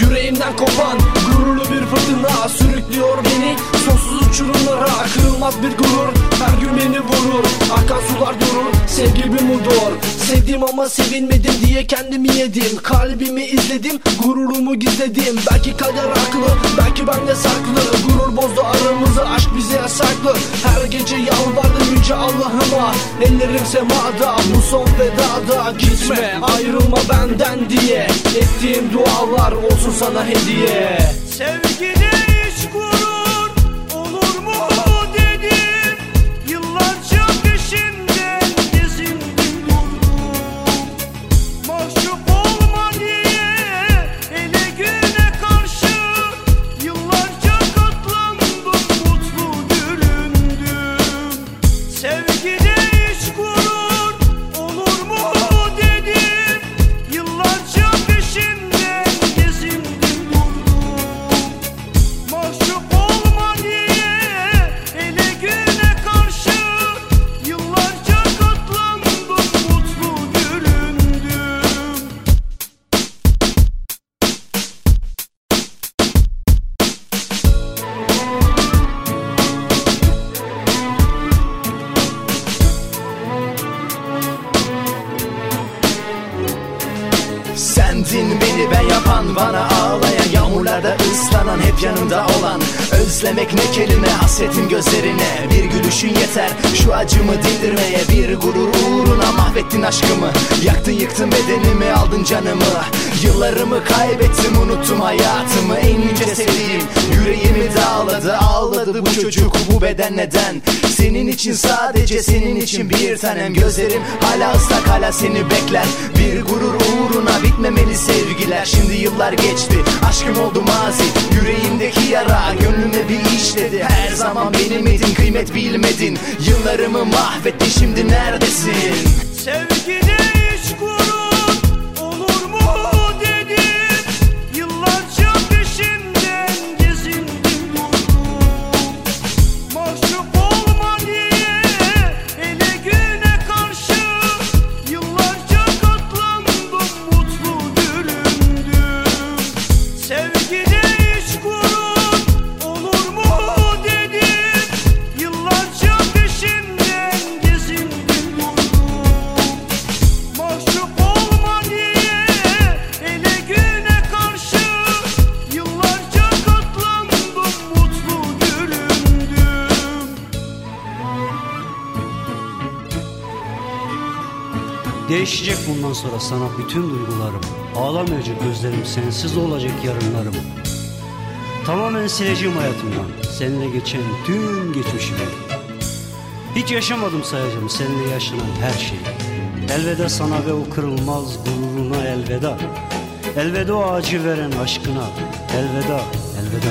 Yüreğimden kopan gururlu bir fırtına Sürüklüyor beni. Sonsuz uçurumlara Kırılmaz bir gurur. Her gün beni vurur ama sevilmedim diye kendimi yedim. Kalbimi izledim gururumu gizledim. Belki kader haklı belki bende saklı. Gurur bozdu aramızı aşk bize yasaklı. Her gece yalvardım yüce Allah'ıma. Ellerim semada bu son vedada. Gitme ayrılma benden diye. Ettiğim dualar olsun sana hediye. Sevgide Sendin beni ben yapan bana ağlayan Yağmurlarda ıslanan hep yanımda olan. Özlemek ne kelime hasretin gözlerine. Bir gülüşün yeter şu acımı dindirmeye. Bir gurur uğruna mahvettin aşkımı. Yaktın yıktın bedenimi aldın canımı. Yıllarımı kaybettim unuttum hayatımı. En yüce sevdiğim dağladı Ağladı bu çocuk bu beden neden? Senin için sadece senin için bir tanem Gözlerim. Hala ıslak hala seni bekler. Bir gurur uğruna bitmemeli sevgiler. Şimdi yıllar geçti aşkım oldu mazi. Yüreğimdeki yara gönlüme bir işledi. Her zaman benim edin kıymet bilmedin. Yıllarımı mahvetti şimdi neredesin? Sevgide Değişecek bundan sonra sana bütün duygularım. Ağlamayacak gözlerim sensiz olacak yarınlarım. Tamamen sileceğim hayatımdan. Seninle geçen tüm geçmişimi. Hiç yaşamadım sayacağım seninle yaşanan her şeyi. Elveda sana ve o kırılmaz gururuna elveda. Elveda o acı veren aşkına. Elveda, elveda